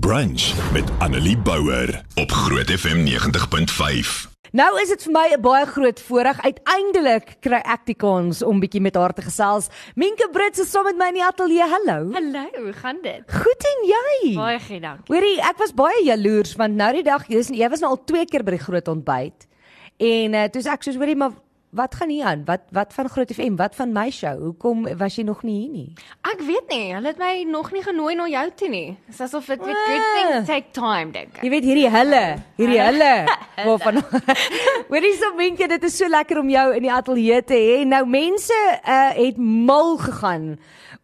Brunch met Annelie Bouwer op Groot FM 90.5. Nou is dit vir my 'n baie groot voorreg. Uiteindelik kry ek die kans om bietjie met haar te gesels. Minke Brits is saam met my in die ateljee. Hallo. Hallo, hoe gaan dit? Goed en jy? Baie goed, dankie. Hoorie, ek was baie jaloers want nou die dag, jy was nou al twee keer by die groot ontbyt. En uh, toe sê ek soos hoorie, maar wat gaan hier aan? Wat wat van Groot FM? Wat van my show? Hoekom was jy nog nie hier nie? Ek weet nie, hulle het my nog nie genooi na jou toe nie. Dis asof dit with good things take time, dink ek. Jy weet hierdie hulle, hierdie hulle waarvan Hoorie so menke, dit is so lekker om jou in die ateljee te hê. Nou mense uh, het mal gegaan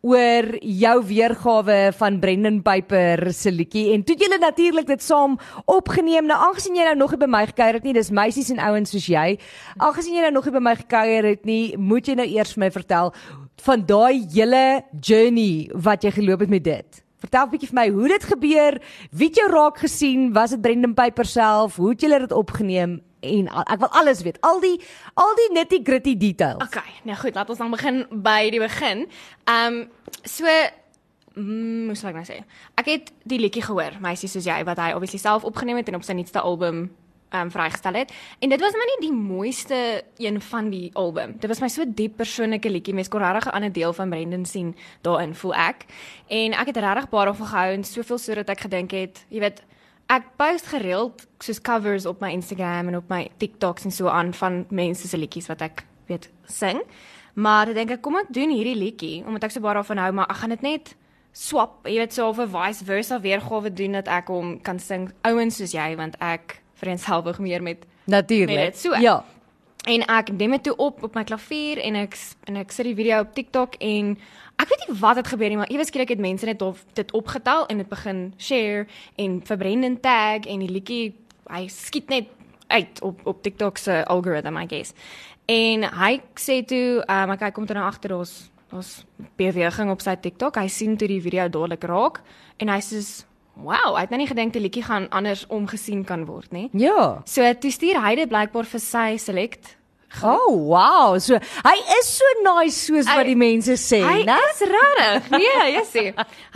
oor jou weergawe van Brendan Piper se liedjie en toe jy natuurlik dit saam opgeneem. Nou aangesien jy nou nog nie by my gekuier het nie, dis meisies en ouens soos jy. Aangesien jy nou nog nie by my gekuier het nie, moet jy nou eers vir my vertel van daai hele journey wat jy geloop het met dit. Vertel 'n bietjie vir my hoe dit gebeur, wie het jou raak gesien, was dit Brendan Piper self, hoe het julle dit opgeneem en al, ek wil alles weet. Al die al die nitty gritty details. Okay, nou goed, laat ons dan begin by die begin. Ehm um, so mm, hoe sou ek nou sê? Ek het die liedjie gehoor, meisie soos jy wat hy obviously self opgeneem het en op sy nuutste album um, vrygestel het. En dit was maar nie die mooiste een van die album. Dit was my so diep persoonlike liedjie. Mens kon regtig 'n ander deel van Brendan sien daarin, voel ek. En ek het regtig baie daarvan gehou en soveel sodat ek gedink het, jy weet, ek post gereeld soos covers op my Instagram en op my TikToks en so aan van mense se liedjies wat ek weet sing. Maar ek dink ek kom ek doen hierdie liedjie omdat ek so baie daarvan hou, maar ek gaan dit net swap, jy weet so of 'n vice versa weergawe doen dat ek hom kan sing ouens soos jy want ek vereenselwig meer met natuurlik. So. Ja. En ek neem dit toe op op my klavier en ek en ek sit die video op TikTok en ek weet nie wat het gebeur nie, maar ewe skielik het mense net op dit opgetel en dit begin share en verbrand en tag en die liedjie hy skiet net uit op op TikTok se algorithm I guess. En hy sê toe, um, ek kom toe na agter ons ons beweging op sy TikTok. Hy sien toe die video dadelik raak en hy sê Wow, ek het nou nie gedink die liedjie gaan anders omgesien kan word nie. Ja. So toe stuur hy dit blykbaar vir sy select Oh wow, so hy is so nice soos hy, wat die mense sê, né? Hy is regtig. Nee, jy sê.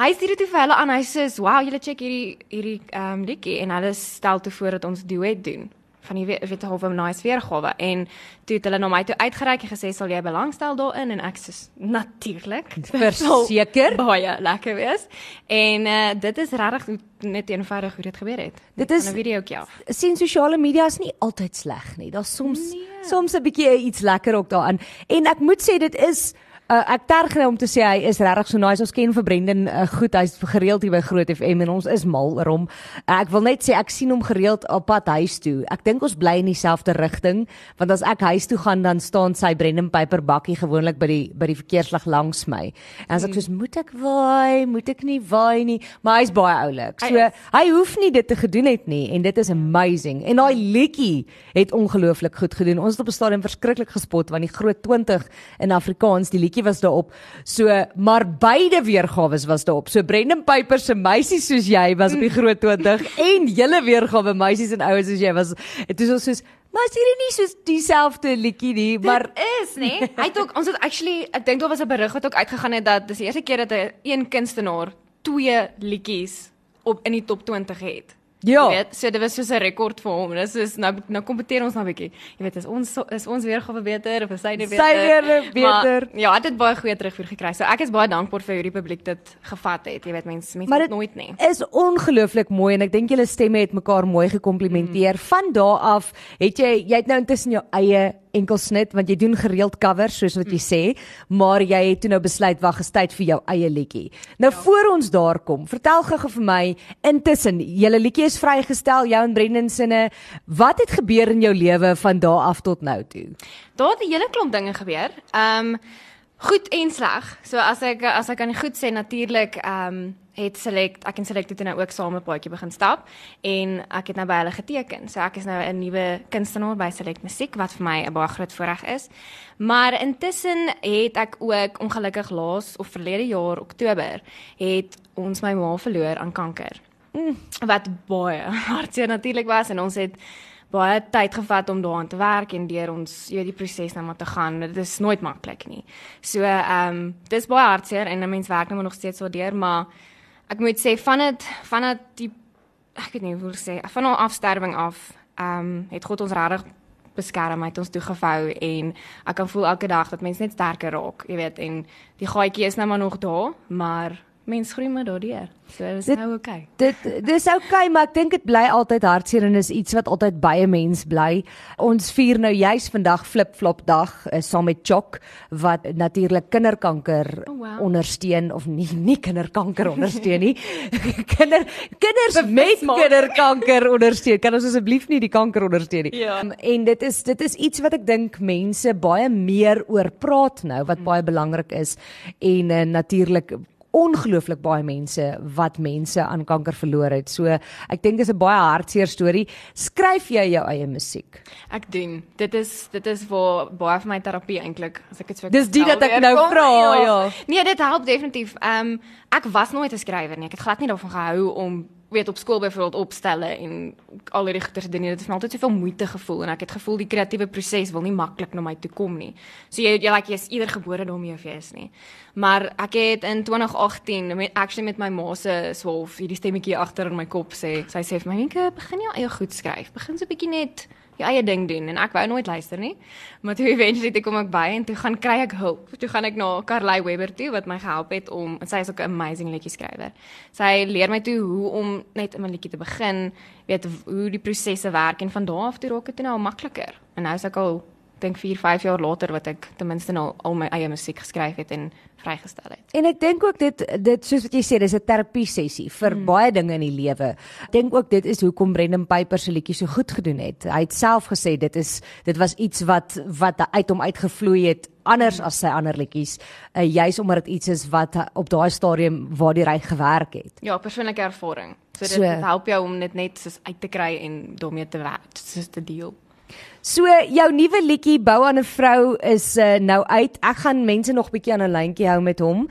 Hy stuur dit toe vir hulle aan. Hy sê, "Wow, julle check hierdie hierdie ehm um, liedjie en hulle stel toe voor dat ons duet doen." Van die weet hoe 'n nice weergawe. En toe het hulle na my toe uitgereik en gesê sal jy belangstel daarin? En ek sê natuurlik. Verseker. Baie lekker wees. En uh, dit is regtig net eenvoudig hoe dit gebeur het. Dit is 'n videoetjie af. sien sosiale media is nie altyd sleg nie. Daar's soms nee. soms 'n bietjie iets lekker ook daarin. En ek moet sê dit is Uh, ek terg nou om te sê hy is regtig so nice. Ons ken vir Brendan uh, goed. Hy's gereeld hier by Groot FM en ons is mal oor hom. Uh, ek wil net sê ek sien hom gereeld op pad huis toe. Ek dink ons bly in dieselfde rigting want as ek huis toe gaan dan staan sy Brendan Piper bakkie gewoonlik by die by die verkeerslig langs my. En as ek soos moet ek waai, moet ek nie waai nie, maar hy's baie oulik. So hy, hy hoef nie dit te gedoen het nie en dit is amazing. En daai liedjie het ongelooflik goed gedoen. Ons het op 'n stadium verskriklik gespot want die groot 20 in Afrikaans die liedjie was daarop. So, maar beide weergawe was daarop. So Brendan Piper se meisies soos jy was op die groot 20 en julle weergawe meisies en ouens soos jy was. Dit is ons soos Maar is hierdie nie soos dieselfde liedjie nie, maar Dit is nê. Nee? Hy het ook ons het actually ek dink daar was 'n berig wat ook uitgegaan het dat dis die eerste keer dat 'n een kunstenaar twee liedjies op in die top 20 het. Ja. Jy weet, so dit was soos 'n rekord vir hom. Dis is nou nou kompeteer ons nou 'n bietjie. Jy weet, is ons is ons weergawe beter of is syne beter? Syne beter. Maar, ja, dit het baie goeie terugvoer gekry. So ek is baie dankbaar vir hoe die publiek dit gevat het. Jy weet, mense mense weet nooit nie. Is ongelooflik mooi en ek dink julle stemme het mekaar mooi gekomplimenteer. Mm. Van daardie af het jy jy het nou intussen jou eie enkelsnit want jy doen gereeld covers soos wat jy mm. sê, maar jy het toe nou besluit wag, is tyd vir jou eie liedjie. Nou ja. voor ons daar kom, vertel gou vir my intussen, julle liedjie is vrygestel, jou en Brendan sinne. Wat het gebeur in jou lewe van daardie af tot nou toe? Daar het 'n hele klomp dinge gebeur. Ehm um, goed en sleg. So as ek as ek kan goed sê natuurlik ehm um, het select ek en select het nou ook saam 'n paadjie begin stap en ek het nou by hulle geteken. So ek is nou 'n nuwe kunstenaar by Select Musiek wat vir my 'n baie groot voorreg is. Maar intussen het ek ook ongelukkig laas of verlede jaar Oktober het ons my ma verloor aan kanker. Mm, wat baie hartseer natuurlik was en ons het baie tyd gevat om daaraan te werk en deur ons jy weet die proses nou maar te gaan. Dit is nooit maklik nie. So ehm um, dis baie hartseer en 'n mens werk nou nog steeds so deur, maar ek moet sê van dit van dit die ek weet nie hoe ek sê van haar afsterwing af, ehm um, het God ons regtig beskerm, het ons toegevou en ek kan voel elke dag dat mense net sterker raak, jy weet, en die gaatjie is nou maar nog daar, maar mens groei maar daardeur. So dis Dit- nou okay. Dit dis oukei, okay, maar ek dink dit bly altyd hartseer en is iets wat altyd by 'n mens bly. Ons vier nou juis vandag flip-flop dag uh, saam met Chok wat natuurlik kinderkanker Oh, wow. ondersteun of nie nie kinderkanker ondersteun nie. Kinder kinders met maak. kinderkanker ondersteun. Kan ons asseblief nie die kanker ondersteun nie. Ja. Um, en dit is dit is iets wat ek dink mense baie meer oor praat nou wat baie belangrik is en uh, natuurlik ongelooflik baie mense wat mense aan kanker verloor het. So ek dink dis 'n baie hartseer storie. Skryf jy jou eie musiek? Ek doen. Dit is dit is waar baie van my terapie eintlik, as ek dit so Dis die dat ek nou vra, ja. Nee, dit help definitief. Ehm um, ek was nooit 'n skrywer nie. Ek het glad nie daarvan gehou om weet op skool byvoorbeeld opstelle en al hierdie goeie dinge. Dit het my altyd soveel moeite gevoel en ek het gevoel die kreatiewe proses wil nie maklik na my toe kom nie. So jy jy like jy's eerder gebore daarmee of jy is nie. Maar ek het in 2018 met actually met my ma se swolf hierdie stemmetjie agter in my kop sê, sy sê vir my, "Minke, begin jou eie goed skryf. Begin so 'n bietjie net jou eie ding doen." En ek wou nooit luister nie. Maar toe eventually toe kom ek by en toe gaan kry ek hulp. Toe gaan ek na Carly Webber toe wat my gehelp het om sy is ook 'n amazing liedjie skrywer. Sy leer my toe hoe om net 'n liedjie te begin, weet hoe die prosesse werk en van daar af toe raak dit nou makliker. En nou is ek al dink 4, 5 jaar later wat ek ten minste nou al my eie musiek geskryf het en vrygestel het. En ek dink ook dit dit soos wat jy sê, dis 'n terapie sessie vir mm. baie dinge in die lewe. Dink ook dit is hoekom Brendan Piper se liedjie so goed gedoen het. Hy het self gesê dit is dit was iets wat wat uit hom uitgevloei het anders as sy ander liedjies, uh, juis omdat dit iets is wat op daai stadium waar die hy gewerk het. Ja, persoonlike ervaring. So dit, So. dit help jou om dit net soos uit te kry en daarmee te werk, soos te deel. So jou nuwe liedjie Bou aan 'n vrou is uh, nou uit. Ek gaan mense nog bietjie aan 'n lyntjie hou met hom.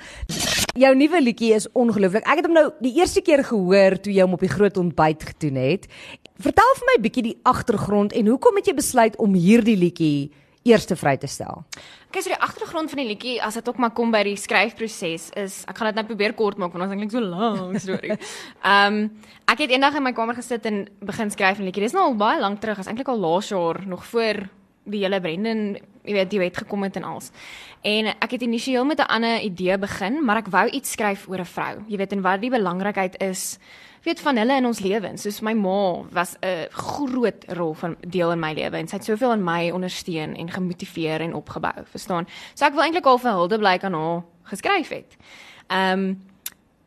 Jou nuwe liedjie is ongelooflik. Ek het hom nou die eerste keer gehoor toe jy hom op die groot ontbyt gedoen het. Vertel vir my bietjie die agtergrond en hoekom het jy besluit om hierdie liedjie eers te vry te stel? Kyk, so die agtergrond van die liedjie, as dit ook maar kom by die skryfproses, is ek gaan dit nou probeer kort maak want ons eintlik so lank storie. Ehm um, ek het eendag in my kamer gesit en begin skryf 'n liedjie. Dis nou al baie lank terug, is eintlik al laas jaar nog voor die hele Brendan, jy weet, duet gekom het en als. En ek het initieel met 'n ander idee begin, maar ek wou iets skryf oor 'n vrou. Jy weet, en wat die belangrikheid is weet van hulle in ons lewens. Soos my ma was 'n groot rol van deel in my lewe en sy het soveel in my ondersteun en gemotiveer en opgebou, verstaan? So ek wil eintlik al vir Hilde blyk aan haar geskryf het. Ehm um,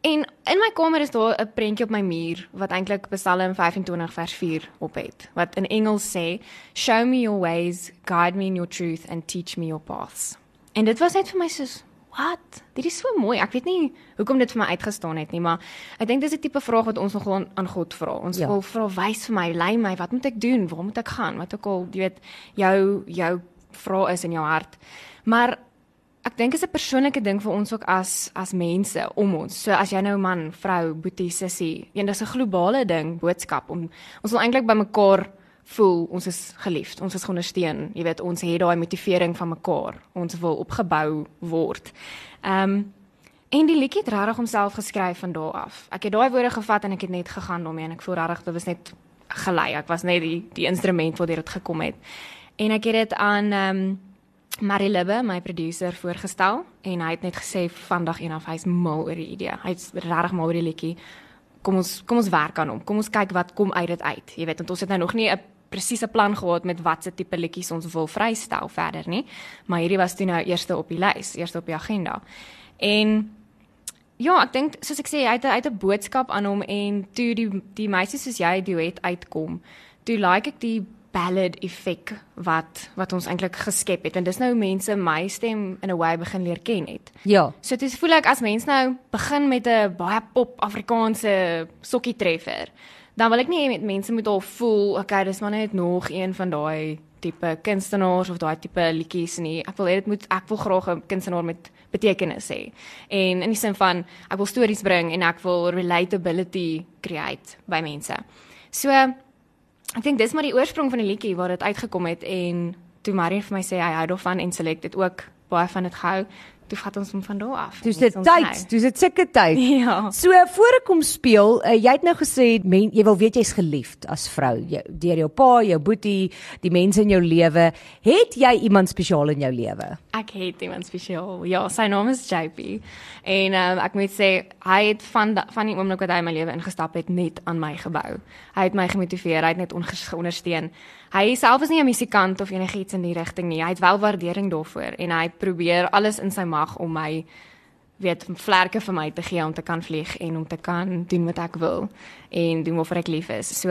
en in my kamer is daar 'n prentjie op my muur wat eintlik Psalm 25 vers 4 op het wat in Engels sê, "Show me your ways, guide me in your truth and teach me your paths." En dit was net vir my soos Wat? Dit is so mooi. Ek weet nie hoekom dit vir my uitgestaan het nie, maar ek dink dis 'n tipe vraag wat ons nog aan, aan God vra. Ons Ja. wil vra wys vir my, lei my, wat moet ek doen? Waar moet ek gaan? Wat ook al, jy weet, jou jou vraag is in jou hart. Maar ek dink is 'n persoonlike ding vir ons ook as as mense om ons. So as jy nou man, vrou, boetie, sussie, en dis 'n globale ding, boodskap om ons wil eintlik by mekaar voel ons is geliefd, ons is geondersteun. Jy weet, ons het daai motivering van mekaar. Ons wil opgebou word. Ehm um, en die liedjie het regtig homself geskryf van daar af. Ek het daai woorde gevat en ek het net gegaan daarmee en ek voel regtig dit was net gelei. Ek was net die die instrument waardeur dit gekom het. En ek het dit aan ehm um, Marie Libbe, my producer, voorgestel en hy het net gesê vandag een af hy's mal oor die idee. Hy's regtig mal oor die liedjie. Kom ons kom ons werk aan hom. Kom ons kyk wat kom uit dit uit. Jy weet, want ons het nou nog nie 'n presiese plan gehad met watse tipe liedjies ons wil vrystel verder nie. Maar hierdie was toe nou eerste op die lys, eerste op die agenda. En ja, ek dink soos ek sê, hy het het 'n boodskap aan hom en toe die die meisie soos jy duet uitkom, toe like ek die ballad effek wat wat ons eintlik geskep het en dis nou mense my stem in 'n way begin leer ken het. Ja. So dit voel ek as mens nou begin met 'n baie pop Afrikaanse sokkie treffer, dan wil ek nie hê met mense moet al voel, okay, dis maar net nog een van daai tipe kunstenaars of daai tipe liedjies nie. Ek wil hê dit moet ek wil graag 'n kunstenaar met betekenis hê. En in die sin van ek wil stories bring en ek wil relatability create by mense. So ek dink dis maar die oorsprong van die liedjie waar dit uitgekom het en toe Marie vir my sê hy hou daarvan en Select het ook baie van dit gehou. Toe vat ons hom van daar af. Dis dit tyd, dis dit sulke tyd. Ja. So voor ek kom speel, uh, jy het nou gesê men, jy wil weet jy's geliefd as vrou jy, deur jou pa, jou boetie, die mense in jou lewe. Het jy iemand spesiaal in jou lewe? Ek het iemand spesiaal. Ja, sy naam is JP. En um, ek moet sê hy het van da, van die oomblik wat hy in my lewe ingestap het net aan my gebou. Hy het my gemotiveer, hy het net onges- ondersteun. Hy self is nie 'n musikant of enigiets in die rigting nie. Hy het wel waardering daarvoor en hy probeer alles in sy mag om my weet vlerke vir my te gee om te kan vlieg en om te kan doen wat ek wil en doen waarvoor ek lief is. So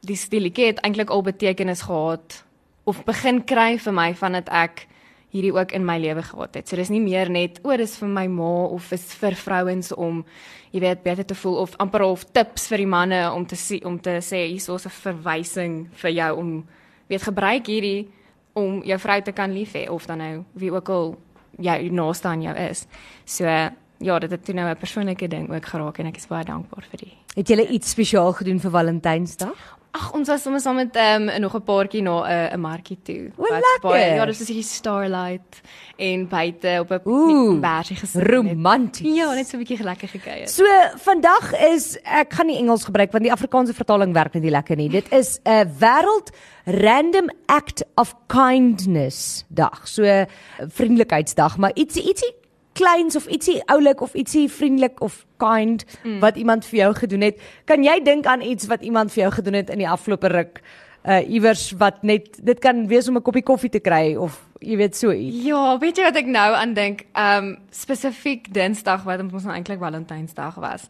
die stilletjie het eintlik al betekenis gehad of begin kry vir my vandat ek hierdie ook in my lewe gehad het. So dis nie meer net o, dis vir my ma of is vir vrouens om jy weet beter te voel of amper of tips vir die manne om te sê om te sê hier's 'n verwysing vir jou om weet gebruik hierdie om jou vrou te kan lief hê of dan nou wie ook al jou naaste aan jou is. So ja, dit het toe nou 'n persoonlike ding ook geraak en ek is baie dankbaar vir dit. Het jy iets spesiaal gedoen vir Valentynsdag? Ag, ons was sommer saam met ehm um, nog 'n paartjie na 'n 'n markie toe. O, Wat lekker. baie- Ja, dis soos hierdie starlight en buite op 'n bergie gesit. Romanties. Ja, net so 'n bietjie lekker gekuier. So vandag is ek gaan nie Engels gebruik want die Afrikaanse vertaling werk net nie lekker nie. Dit is 'n wêreld random act of kindness dag. So eh, vriendelikheidsdag, maar ietsie ietsie kleins of ietsie oulik of ietsie vriendelik of kind mm. wat iemand vir jou gedoen het. Kan jy dink aan iets wat iemand vir jou gedoen het in die afgelope ruk? Uh iewers wat net dit kan wees om 'n koppie koffie te kry of jy weet so iets. Ja, weet jy wat ek nou aan dink? Um, spesifiek Dinsdag wat ons nou eintlik Valentynsdag was.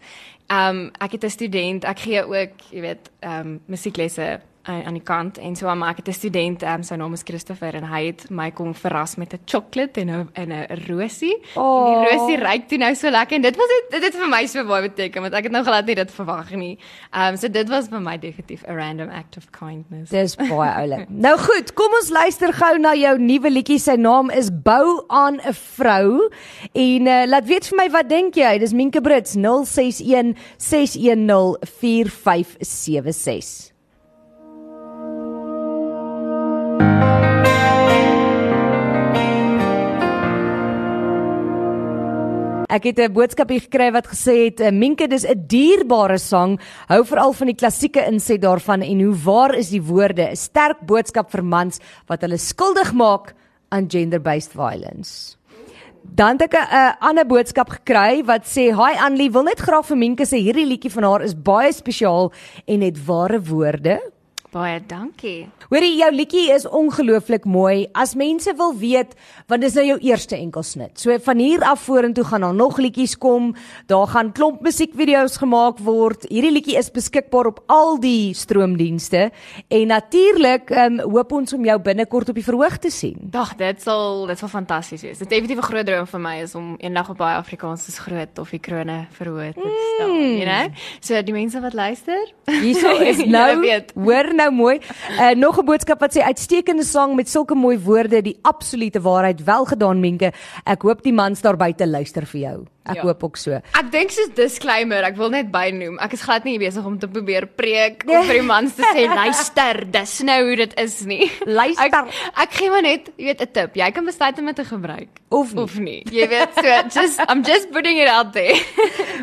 Um, ek het 'n student, ek gee ook, jy weet, um, musieklesse aan aan die kant en so maar ek het 'n student, um, sy naam is Christopher en hy het my kom verras met 'n chocolate en 'n en 'n rosie. Oh. En die rosie ruik toe nou so lekker en dit was dit dit het vir my so baie beteken want ek het nou glad nie dit verwag nie. Ehm um, so dit was vir my definitief 'n random act of kindness. Dis baie oulik. nou goed, kom ons luister gou na jou nuwe liedjie. Sy naam is Bou aan 'n vrou. En uh, laat weet vir my wat dink jy? Dis Minke Brits 061 610 4576. Ek het 'n boodskap hier gekry wat gesê het eh, Minke dis 'n dierbare sang. Hou veral van die klassieke inset daarvan en hoe waar is die woorde? 'n Sterk boodskap vir mans wat hulle skuldig maak aan gender-based violence. Dan het ek 'n uh, ander boodskap gekry wat sê: "Hi Anlie, wil net graag vir Minke sê hierdie liedjie van haar is baie spesiaal en het ware woorde." Baie dankie. Hoorie, jou liedjie is ongelooflik mooi. As mense wil weet, want dis nou jou eerste enkelsnit. So van hier af vorentoe gaan daar nog liedjies kom. Daar gaan klomp musiekvideo's gemaak word. Hierdie liedjie is beskikbaar op al die stroomdienste en natuurlik um, hoop ons om jou binnekort op die verhoog te sien. Dag, dit sal dit sal fantasties wees. Dit is definitief 'n groot droom vir my is om eendag op baie Afrikaans soos groot of die krone verhoog te staan, mm. you know? So die mense wat luister, Hierso is nou weet. hoor nou mooi. Uh, nog 'n boodskap wat sê uitstekende sang met sulke mooi woorde, die absolute waarheid. Wel gedaan Menke. Ek hoop die mans daar buite luister vir jou. Ek Ja. hoop ook so. Ek dink soos disclaimer, ek wil net bynoem, ek is glad nie besig om te probeer preek of vir die mans te sê luister, dis nou hoe dit is nie. Luister. Ek, ek gee maar net, jy weet, 'n tip. Jy kan besluit om dit te gebruik Of nie. of nie. Jy weet, so just I'm just putting it out there.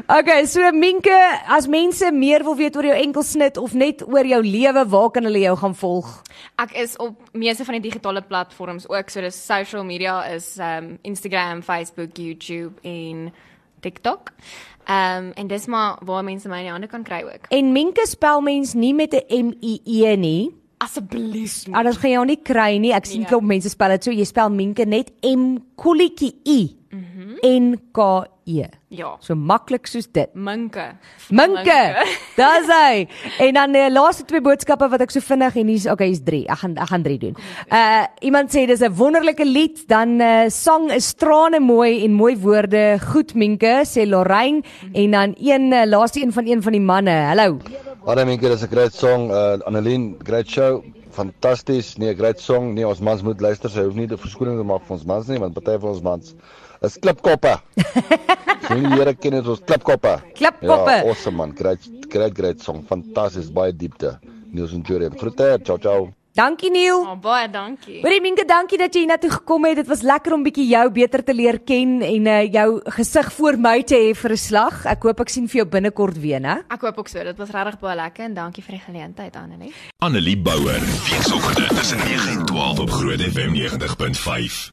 Okay, so Minke, as mense meer wil weet oor jou enkelsnit of net oor jou lewe, waar kan hulle jou gaan volg? Ek is op meeste van die digitale platforms ook, so dis social media is um Instagram, Facebook, YouTube en TikTok. Um en dis maar waar mense my in die hande kan kry ook. En Minke spel mens nie met 'n M I E nie. Asseblief. Anders gaan jy jou nie kry nie. Ek sien Nee. klop mense spel dit so. Jy spel Minke net M kolletjie I. Mhm. N K E. Ja. So maklik soos dit. Minke. Minke. Daar's hy. En dan die laaste twee boodskappe wat ek so vinnig en hier's okay, hier's 3. Ek gaan ek gaan 3 doen. Uh iemand sê dis 'n wonderlike lied, dan uh sang is trane mooi en mooi woorde. Goed Minke, sê Lorraine en dan een uh, laaste een van een van die manne. Hallo. Hallo Minke, dis 'n great song. Uh Annelien, great show. Fantasties. Nee, great song. Nee, ons mans moet luister. Sy hoef nie 'n verskoning te maak vir ons mans nie, want party van ons mans is klipkoppe. Sy nie die Here ken dit ons klipkoppe. Klipkoppe. Ja, awesome man. Great great great song. Fantasties, baie diepte. Niels en Jury. Groete. Ciao ciao. Dankie Neil. Oh, baie dankie. Hoorie Minke, dankie dat jy hiernatoe gekom het. Dit was lekker om bietjie jou beter te leer ken en uh, jou gesig voor my te hê vir 'n slag. Ek hoop ek sien vir jou binnekort weer, né? Ek hoop ook so. Dit was regtig baie lekker en dankie vir die geleentheid, Annelie. Annelie Bouwer, weekoggend tussen 9 en 12 op Groot FM 90.5.